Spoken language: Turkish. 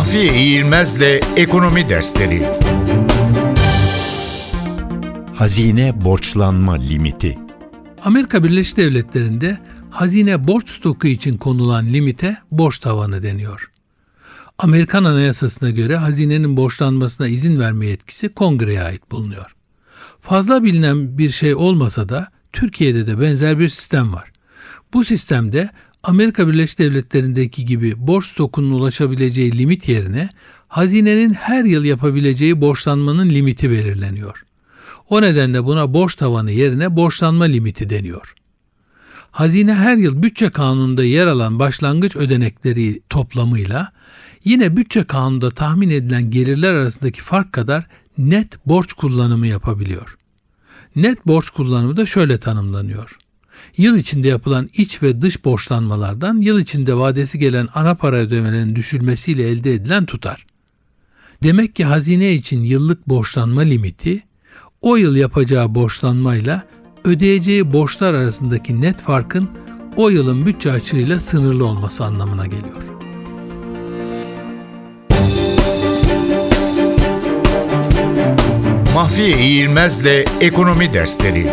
Mahfiye İğilmez'le Ekonomi Dersleri Hazine borçlanma limiti. Amerika Birleşik Devletleri'nde hazine borç stoku için konulan limite borç tavanı deniyor. Amerikan Anayasası'na göre hazinenin borçlanmasına izin verme yetkisi kongreye ait bulunuyor. Fazla bilinen bir şey olmasa da Türkiye'de de benzer bir sistem var. Bu sistemde Amerika Birleşik Devletleri'ndeki gibi borç stokunun ulaşabileceği limit yerine hazinenin her yıl yapabileceği borçlanmanın limiti belirleniyor. O nedenle buna borç tavanı yerine borçlanma limiti deniyor. Hazine her yıl bütçe kanununda yer alan başlangıç ödenekleri toplamıyla yine bütçe kanununda tahmin edilen gelirler arasındaki fark kadar net borç kullanımı yapabiliyor. Net borç kullanımı da şöyle tanımlanıyor. Yıl içinde yapılan iç ve dış borçlanmalardan yıl içinde vadesi gelen ana para ödemelerinin düşülmesiyle elde edilen tutar. Demek ki hazine için yıllık borçlanma limiti o yıl yapacağı borçlanmayla ödeyeceği borçlar arasındaki net farkın o yılın bütçe açığıyla sınırlı olması anlamına geliyor. Mahfiye İğilmez'le Ekonomi Dersleri